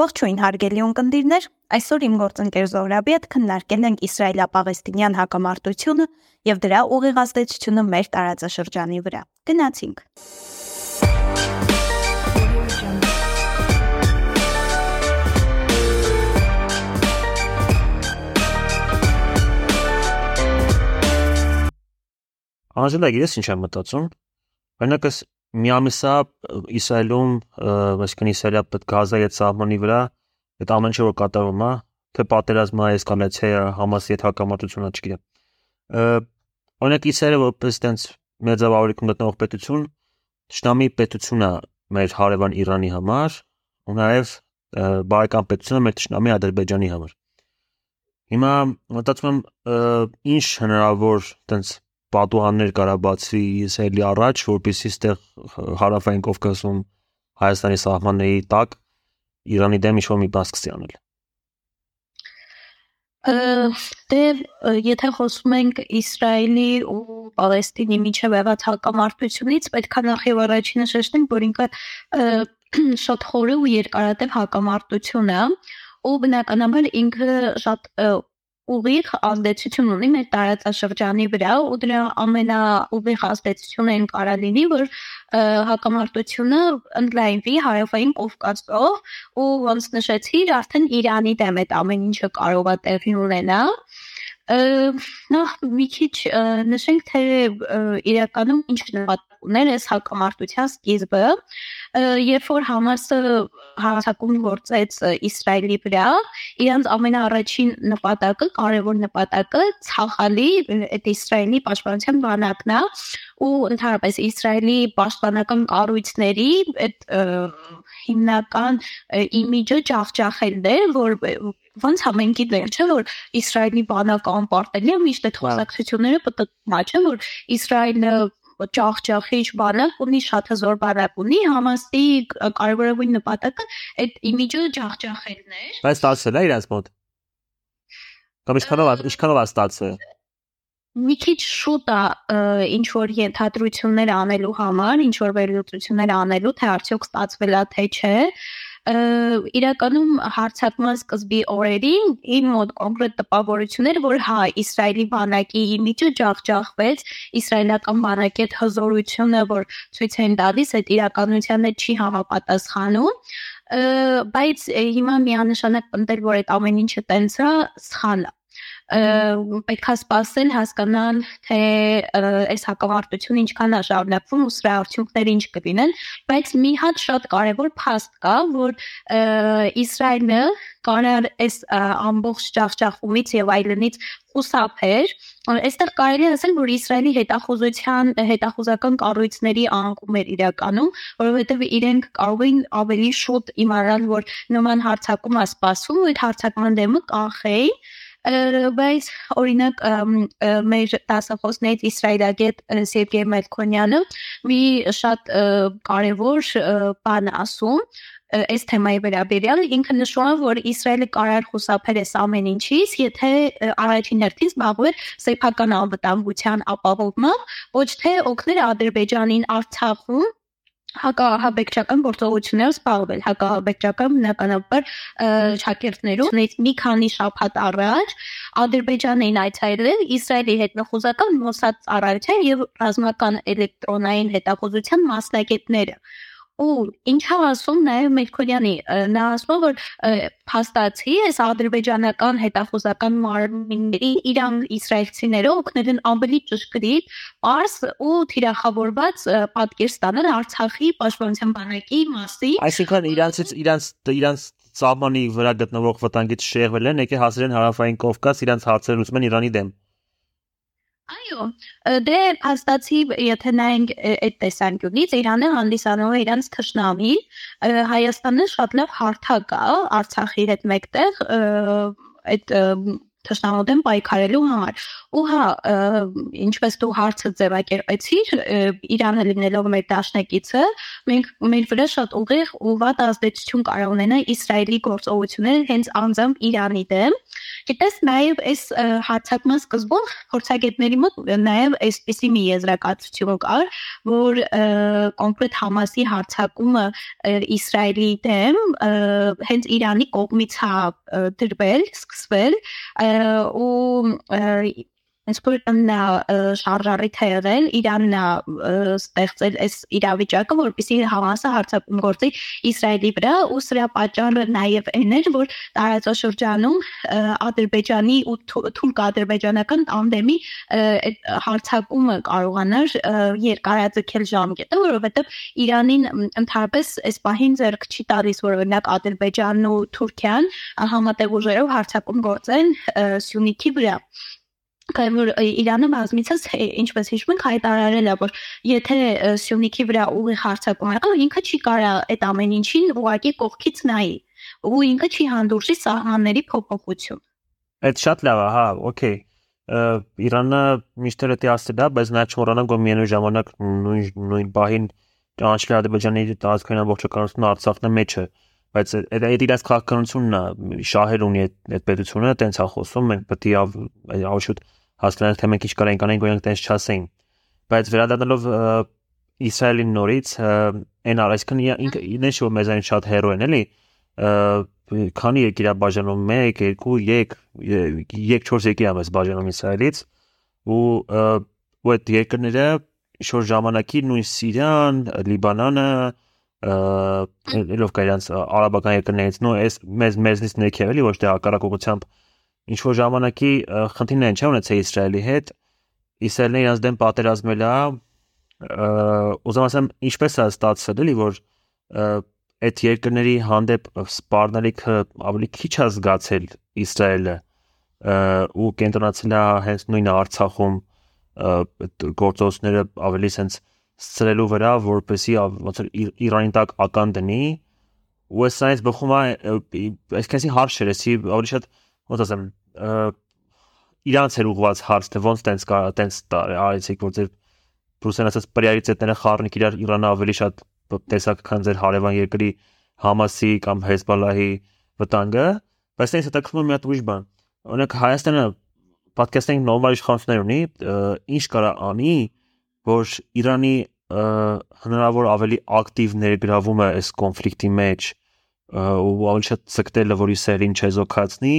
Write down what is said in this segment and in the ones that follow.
Ողջույն հարգելի ունկնդիրներ, այսօր իմ գործընկեր Զոհրաբի հետ քննարկել ենք Իսրայելա-Պաղեստինյան հակամարտությունը եւ դրա ուղիղ ազդեցությունը մեր տարածաշրջանի վրա։ Գնացինք։ Անժելա, գիտես ինչ եմ մտածում։ Օրինակ, մի ամիսա Իսրայելում, այսինքն Իսրայելը Գազայի հետ սահմանի վրա այդ ամեն ինչը որ կատարվում է, թե պատերազմը, էսկալացիա, Համասի հետ հակամարտությունը, չգիտեմ։ Օրինակ Իսրայելը որպես այդպես մեծավարույթ գտնող պետություն, ճշտամի պետություն է մեր հարևան Իրանի համար, ու նաև բարեկամ պետություն է մեր ճշտամի Ադրբեջանի համար։ Հիմա մտածում եմ ինչ հնարավոր այդպես պատուհաններ կարա բացվի Իսրայելի առաջ, որպեսզի այստեղ հարավային Կովկասում Հայաստանի սահմանների տակ Իրանի դեմ ինչ-որ մի բան սկսի անել։ Դե եթե խոսում ենք Իսրայելի ու Պալեստինի միջև եղած հակամարտությունից, պետք է նախ եւ առաջինը շեշտենք, որ ինքը շատ խորը ու երկարատև հակամարտություն է, ու բնականաբար ինքը շատ ուղիղ ազդեցություն ունի մեր տարածաշրջանի վրա ու դրա ամենաուղիղ ազդեցությունը այն կարա լինի, որ հակամարտությունը ընդլայնվի հարավային Կովկասով ու ոնց նշեցի, արդեն Իրանի դեմ այդ ամեն ինչը կարող է տեղի ունենալ նախ մի քիչ նշենք թե իրականում ինչ նպատակ ուներ այս հակամարտության սկիզբը երբ որ Համասը հարձակում գործեց Իսրայելի վրա, իրանց ամենաառաջին նպատակը, կարևոր նպատակը ցախալի այդ Իսրայելի պաշտպանության բանակն է ու ընդհանրապես Իսրայելի պաշտպանական կառույցների այդ հիմնական իմիջը ջախջախելն է, որ ոնց ամեն գիտենք, չէ՞ որ Իսրայելի բանակը անպարտելի է միշտ այդ խոսակցությունները պատտվում է, որ Իսրայելը ճախճախիչ բանակ ունի, շատ հզոր բանակ ունի, Համասի կարևորագույն նպատակը այդ իմիջը ջախջախելն էր։ Բայց ստացել է իրաց մոտ։ Կամ ինչքանով ինչքանով է ստացել։ Մի քիչ շուտ է ինչ որ ենթադրություններ անելու համար, ինչ որ վերլուծություններ անելու, թե արդյոք ստացվել է թե չէ իրականում հարցակման սկզբի օրերին իմ մոտ կոնկրետ տպավորություններ, որ հա Իսրայելի բանակի իմիջը ջախջախվեց, իսրայելական բանակի այդ հզորությունը, որ ցույց են տալիս, այդ իրականության հետ չի համապատասխանում բայց հիմա միանշանակ պնդել որ այդ ամեն ինչը տենց է սխալ է պետքա սпасել հասկանալ թե այս հակամարտությունը ինչքան է շարունակվում ու սրա արդյունքները ինչ կլինեն, բայց մի հատ շատ կարևոր փաստ կա, որ Իսրայելը կարար այս ամբողջ ճախճախումից եւ այլնից խուսափեր։ Այստեղ կարելի է ասել, որ Իսրայելի հետախուզության հետախուզական կառույցների անկում էր իրականում, որովհետեւ իրենք կարող էին ավելի շուտ իմանալ, որ նման հարցակում է սպասվում ու այդ հարցակման դեմը կանխեին բայց օրինակ մեր դասախոսներից Իսրայելագետ Սերգեյ Մելքոնյանը մի շատ կարևոր բան ասում այս թեմայի վերաբերյալ ինքը նշում է որ Իսրայելը կարար խուսափել այս ամեն ինչից, եթե առաջին հերթին զբաղվեր սեփական անվտանգության ապահովմամբ, ոչ թե օգներ Ադրբեջանին Արցախում հակահաբեկչական գործողություններով զբաղվել հակահաբեկչական բնականաբար շակերտներում մի քանի շաբաթ առաջ Ադրբեջան էին այցելել Իսրայելի հետնախուզական Մոսադ ծառայության եւ ռազմական էլեկտրոնային հետախուզության մասնագետները ու ինչա ասում նաև Մելքոնյանի նա ասում որ փաստացի այս ադրբեջանական հետախուզական մարմինների իրան իսրայելցիները օգնել են ավելի ճշգրիտ, པարս ու թիրախավորված պատկեր ստանալ Արցախի պաշտպանության բանակի մասի։ Այսինքն իրանցից իրանց իրանց սահմանի վրա գտնվող վտանգից շեղվել են, եկե հասել են հարավային Կովկաս իրանց հարցերը լուծում են Իրանի դեմ։ Այո, դե հաստատի, եթե նայենք այդ տեսանկյունից, Իրանը հանդիսանում է իրանց թշնամի, Հայաստանը շատ լավ հարթակ է Արցախի հետ մեկտեղ այդ թշնամու դեմ պայքարելու համար։ Ու հա, ինչպես դու հարցը ձևակերպեցիր, Իրանը լինելով մեր դաշնակիցը, մենք մեր վրա շատ ուղիղ ու վատ ազդեցություն կարող ունենա Իսրայելի գործողությունները հենց անձամբ Իրանի դեմ։ Գիտես, նաև այս հարցակման սկզբում փորձագետների մոտ նաև այսպիսի մի եզրակացություն կար, որ կոնկրետ Համասի հարցակումը Իսրայելի դեմ հենց Իրանի կողմից է դրվել, սկսվել ու Որ նա շարժարիթ է եղել, Իրանն է ստեղծել այս իրավիճակը, որպեսզի Համասը հարձակում գործի Իսրայելի վրա, ու սրա պատճառը նաև այն էր, որ տարածաշրջանում Ադրբեջանի ու թուրք ադրբեջանական տանդեմի հարձակումը կարողանար երկարաձգել ժամկետը, որովհետև Իրանին ընդհանրապես այս պահին ձեռք չի տալիս, որ օրինակ Ադրբեջանն ու Թուրքիան համատեղ ուժերով հարձակում գործեն Սյունիքի վրա Կայ որ Իրանը բազմիցս ինչպես հիշում եք հայտարարել է որ եթե Սյունիքի վրա ուղի հարցակում եղավ ինքը չի կարա այդ ամեն ինչին ուղակի կողքից նայի ու ինքը չի հանդուրժի սահմանների փոփոխություն Այդ շատ լավ է, հա, օքեյ Իրանը միշտ էլ դա ասել է, բայց նա չմոռանանք որ միևնույն ժամանակ նույն նույն բահին ճանաչել Ադրբեջանի տարածքային ամբողջականությունը Արցախն է մեջը բայց այդ այդ իրաց քաղաքականությունն է շահեր ունի այդ պետությունը տենց է խոսում մենք պետք է ավշուտ հասկանալ թե մենք ինչ կարենք անենք որ տենց չասեին բայց վերադառնալով Իսրայելին նորից այն այսքան ինքը ինքն որ մեզանից շատ հերո են էլի քանի եք իրա բաժանում 1 2 3 3 4 եկի ամս բաժանում Իսրայելից ու ու այդ երկրները շոր ժամանակի նույն Սիրիան, Լիբանանը, ելով կայրանց արաբական երկրներից նո այս մեզ մեզնից ներքև էլի ոչ թե հակառակողությամբ ինչ որ ժամանակի խնդիրն են չէ ունեցել Իսրայելի հետ Իսրայելն իրանց դեմ պատերազմել է ուզում ասեմ ինչպես է ստացվել էլի որ այդ երկրների հանդեպ սպառնալիքը ավելի քիչ է զգացել Իսրայելը ու կենտրոնացել է հենց նույն Արցախում գործողությունները ավելի sense սրելու վրա, որպեսի ոնց որ Իրանի տակ ական դնի ու այս այս բխում է այսքանցի հարց չէ, էսի ավելի շատ ոնց ասեմ իրանց էր ուղված հարց, թե ոնց տենց կա, տենց արեցիք, որ ձեր ռուսեն ասած պրիորիտետները խառնիկ իրար Իրանը ավելի շատ տեսակ քան ձեր հարևան երկրի Համասի կամ Հեզբալլահի վտանգը, բայց այս հետաքրքրում մի հատ ուրիշ բան։ Օրինակ Հայաստանը պատկերացնենք նորմալ իշխանություններ ունի, ինչ կարա անի, որ Իրանի հնարավոր ավելի ակտիվ ներգրավումը այս կոնֆլիկտի մեջ ու ավելի շատ ցկտելը, որ Իսրայելին չեզոքացնի,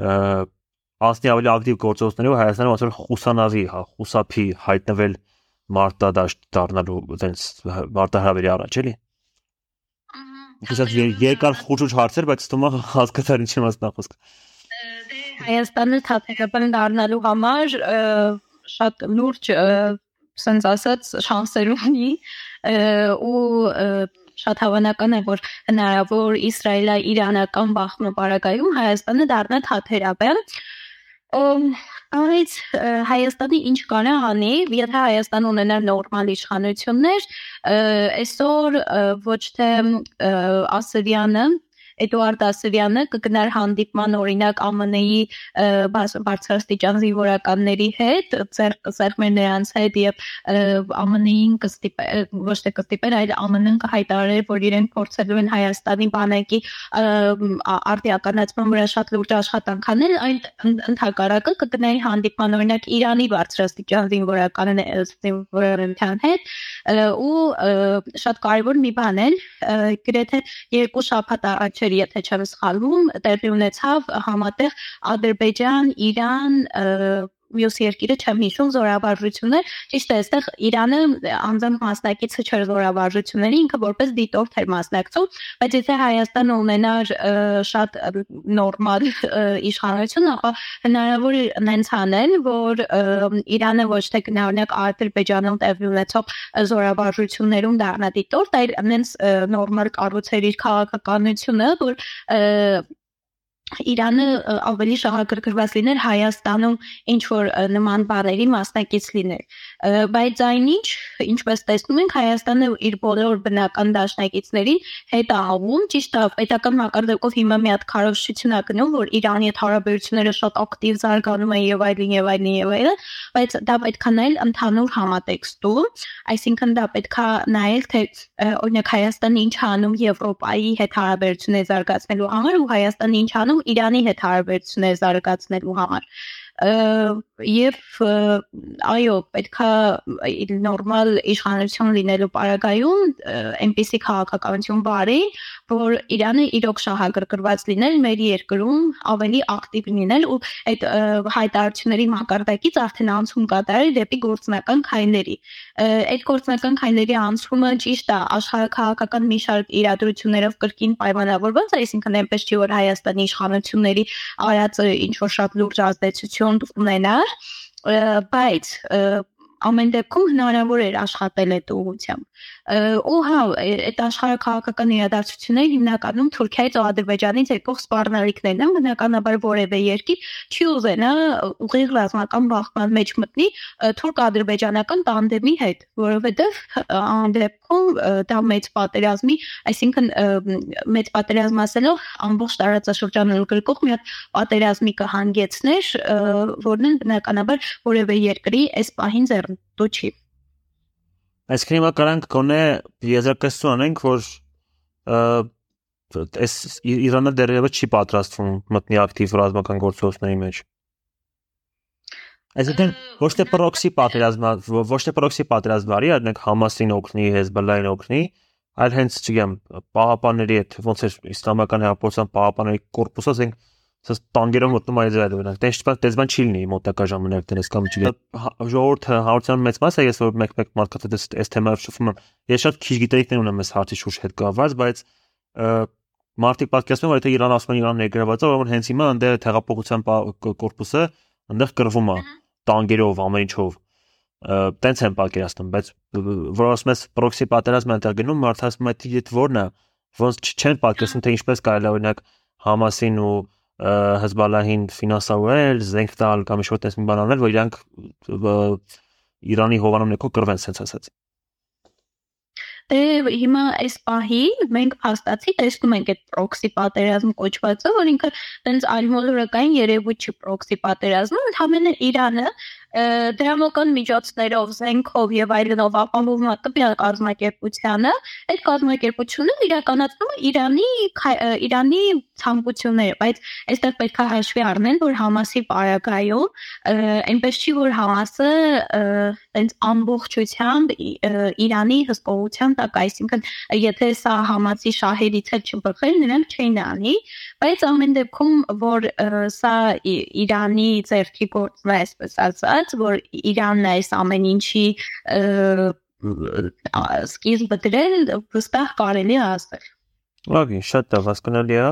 անցնի ավելի ակտիվ գործողություններով Հայաստանը ոնց որ խուսանավի, հա, խուսափի հայտնվել մարտադաշտ դառնալու այտենց մարտահրավերի առաջ էլի։ Իսկ երկար խուճուճ հարցեր, բայց ստումա հասկացար ինչի մասն է խոսքը։ Հայաստանը թափերապան դառնալու համար շատ լուրջ սենց ասած շանսեր ունի ու շատ հավանական է որ հնարավոր Իսրայելա-իրանական բախման բարակայում Հայաստանը դառնա թաթերապը Այս Հայաստանի ինչ կարա անի, եթե Հայաստան ունենար նորմալ իշխանություններ, այսօր ոչ թե Ասիրյանը Էդուարդ Ասիրյանը կգնար հանդիպման օրինակ ԱՄՆ-ի բարձրաստիճան զինվորականների հետ, ծերմեր նրանց հետ եւ ԱՄՆ-ին կստիպեր, ոչ թե կստիպեր, այլ ԱՄՆ-ն կհայտարարեր, որ իրեն փորձելու են Հայաստանի բանակի արտիականացման վրա շատ լուրջ աշխատանք անել, այն ընդհակառակը կգնայի հանդիպման օրինակ Իրանի բարձրաստիճան զինվորականների հետ ու շատ կարևոր մի բան է գրեթե երկու շաբաթ առաջ էր, եթե չեմ սխալվում, տեղի ունեցավ համատեղ Ադրբեջան, Իրան, մյուս երկիրը չեմ հիշում զորավարժություններ, ճիշտ է, այստեղ Իրանը անձամբ մասնակիցը չէր զորավարժությունների, ինքը որպես դիտորդ էր մասնակցում, բայց եթե Հայաստանը ունենար շատ նորմալ իշխանություն, ապա հնարավոր է նենց անել, որ Իրանը ոչ թե գնահարնակ Ադրբեջանում տեղի ունեցող զորավարժություններում դառնա դիտորդ, այլ նենց նորմալ կառուցել իր քաղաքականությունը, որ Իրանը ավելի շահագրգռված լիներ Հայաստանում ինչ որ նման բաների մասնակից լիներ բայց այնինչ ինչպես տեսնում ենք Հայաստանը իր բոլոր բնական դաշնակիցներին հետ ահվում ճիշտ է պետական մակարդակով հիմա մի հատ քարոշչություն է գնում որ Իրանի հետ հարաբերությունները շատ ակտիվ զարգանում են եւ այլն եւ այլն եւ այլն բայց դա պետքա նայել ընդհանուր համատեքստում այսինքն դա պետքա նայել թե օրինակ Հայաստանը ինչ անում Եվրոպայի հետ հարաբերություններ զարգացնելու համար ու Հայաստանը ինչ անում Իրանի հետ հարաբերություններ զարգացնելու համար եւ այո, պետքա նորմալ իշխանություն լինելու պարագայում այնպիսի քաղաքականություն բարի, որ Իրանը իրոք շահագրգռված լինել մեր երկրում ավելի ակտիվ լինել ու այդ հայտարարությունների մակարդակից արդեն անցում կատարել դեպի գործնական քայլերի։ Այդ գործնական քայլերի անցումը ճիշտ է աշխարհակաղակական մի շարք իրադրություններով կրկին պայմանավորված, այսինքն այնպես չի որ Հայաստանի իշխանությունների արածը ինչ որ շատ լուրջ ազդեցություն ունենար, բայց ամեն դեպքում հնարավոր էր աշխատել այդ ուղությամբ ու հա այդ աշխարհակաղակական իրադարձությունները հիմնականում Թուրքիայից ու Ադրբեջանից եկող սպառնալիքներն են բնականաբար որևէ երկիր չի ուզենա ուղիղ ռազմական բախման մեջ մտնի թուրք-ադրբեջանական տանդեմի հետ որովհետև այն դեպքում դա մեծ պատերազմի այսինքն մեծ պատերազմ ասելով ամբողջ տարածաշրջանը ընդգրկող մի հատ պատերազմի կհանգեցներ որն են բնականաբար որևէ երկրի այս պահին ձեռնտու չի Այսինքն հիմա կարանք գոնե եզրակացություն անենք, որ այս Իրանը դեռևս չի պատրաստվում մտնի ակտիվ ռազմական գործողությունների մեջ։ Այսինքն ոչ թե պրոքսի պատերազմը, ոչ թե պրոքսի պատերազմը արի, այլ Համասին օգնի, Հեզբոլլային օգնի, այլ հենց, չգիտեմ, պահապանների հետ ոնց է իսլամական հեղափոխության պահապանների կորպուսը, ասենք Սա տանգերով մտնում է ձեր օրինակ։ Դե ինչպես դեզման չի լինի մոտակա ժամանակներս կամ չի։ Ժողովուրդը հարցան մեծ մասը ես որ մեկ-մեկ մարդկանց այդ այս թեմայով շփվում եմ։ Ես շատ քիչ գիտելիքներ ունեմ այս հարցի շուրջ հետ կապված, բայց մարդիկ պատկերացնում որ եթե Իրան ասում են Իրան ներգրաված է, որ հենց հիմա այնտեղ թեղափոխության կորպուսը այնտեղ կրվում է տանգերով, ամեն ինչով տենց են պատկերացնում, բայց որ ասում ես պրոքսի պատերազմը այնտեղ գնում, մարդը ասում է դիտ որն է, ոնց չեն պատկերացնում թե ինչպես կարելի է օրինակ Համասին ու Հեզբալլահին ֆինանսավորել, զենք տալ կամ ինչ-որ տես մի բան անել, որ իրանք Իրանի հովանում ներքո կռվեն, sense ասած։ Դե հիմա այս պահին մենք հաստատի տեսնում ենք այդ proxy պատերազմ կոչվածը, որ ինքը տենց ալմոլորակային երևույթ չի proxy պատերազմը, ընդհանրապես Իրանը դրամական միջոցներով, զենքով եւ այլնով ապահովում է տվյալ կազմակերպությանը, այդ կազմակերպությունը իրականացնում է Իրանի Իրանի ցանկությունները, բայց այստեղ պետք է հաշվի առնել, որ Համասի պարագայում այնպես չի, որ Համասը այնց ամբողջությամբ Իրանի հսկողության տակ, այսինքն եթե սա Համասի շահերից էլ չբխել, նրանք չէին անի, բայց ամեն դեպքում որ սա Իրանի ձեռքի գործն է, այսպես ասած, ասաց, որ Իրանն այս ամեն ինչի սկիզբը դրել վստահ կարելի է ասել։ Լավ, շատ լավ, հասկանալի է։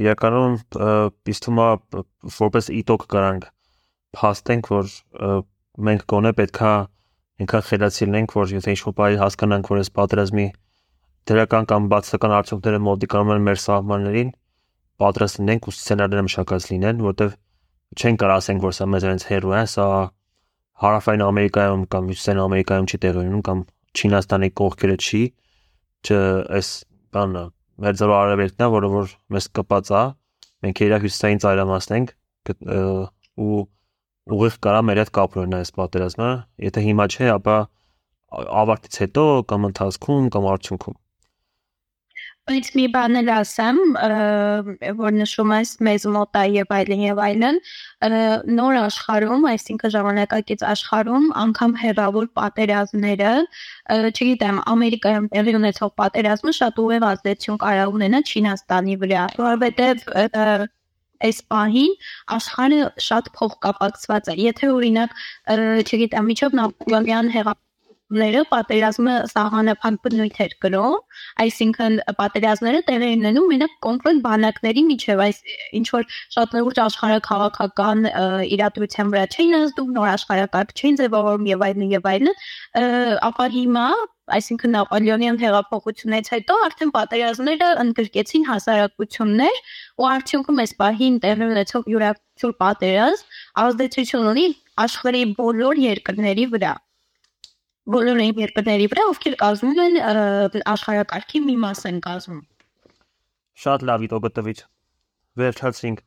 Իրականում ըստ թվում է որպես իտոկ կարանք փաստենք, որ մենք գոնե պետքա ինքան խելացի լինենք, որ եթե ինչ-որ բայ հասկանանք, որ այս պատերազմի դրական կամ բացական արդյունքները մոտիկանում են մեր սահմաններին, պատրաստ լինենք ու սցենարները մշակած լինեն, որտեղ չեն կարող ասենք, որ սա մեզ այնց հերո է, սա հարավային Ամերիկայում կամ հյուսիսային Ամերիկայում չի տեղի ունենում կամ Չինաստանի կողքերը չի, չէ, այս բանը մեր ձեռո արևելքն է, որը որ մեզ կպած է, մենք իրա հյուսիսային ծայրամասն ենք ու ուղիղ կարա մեր հետ կապ ունենա այս պատերազմը, եթե հիմա չէ, ապա ավարտից հետո կամ ընթացքում կամ արդյունքում Բայց մի բան էլ ասեմ, որ նշում ես մեզ մոտ է եւ այլն եւ այլն, նոր աշխարհում, այսինքն ժամանակակից աշխարհում անգամ հերավոր պատերազմները, չգիտեմ, Ամերիկայում տեղի ունեցող պատերազմը շատ ուղիղ ազդեցություն կարող ունենա Չինաստանի վրա, որովհետեւ այս պահին աշխարհը շատ փոխկապակցված է։ Եթե օրինակ, չգիտեմ, միջով Նապոլեոնյան հեղափոխ ները պատերազմը սահմանափակ բնույթ էր կրում, այսինքն պատերազմները տեղի ունենում մենակ կոնկրետ բանակների միջև, այս ինչ որ շատ լուրջ աշխարհակաղակական իրադրության վրա չէին ազդում, նոր աշխարհակարգ չէին ձևավորում եւ այլն եւ այլն, ապա հիմա այսինքն Նապոլեոնյան հեղափոխությունից հետո արդեն պատերազմները ընդգրկեցին հասարակություններ ու արդյունքում այս պահին տեղի ունեցող յուրաքանչյուր պատերազմ ազդեցություն ունի աշխարհի բոլոր երկրների վրա բոլոր այն երկրների վրա, ովքեր կազմում են աշխարհակարգի մի մաս են կազմում։ Շատ լավ իտո գտվից։ Վերջացինք։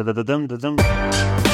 Դդդդմ դդմ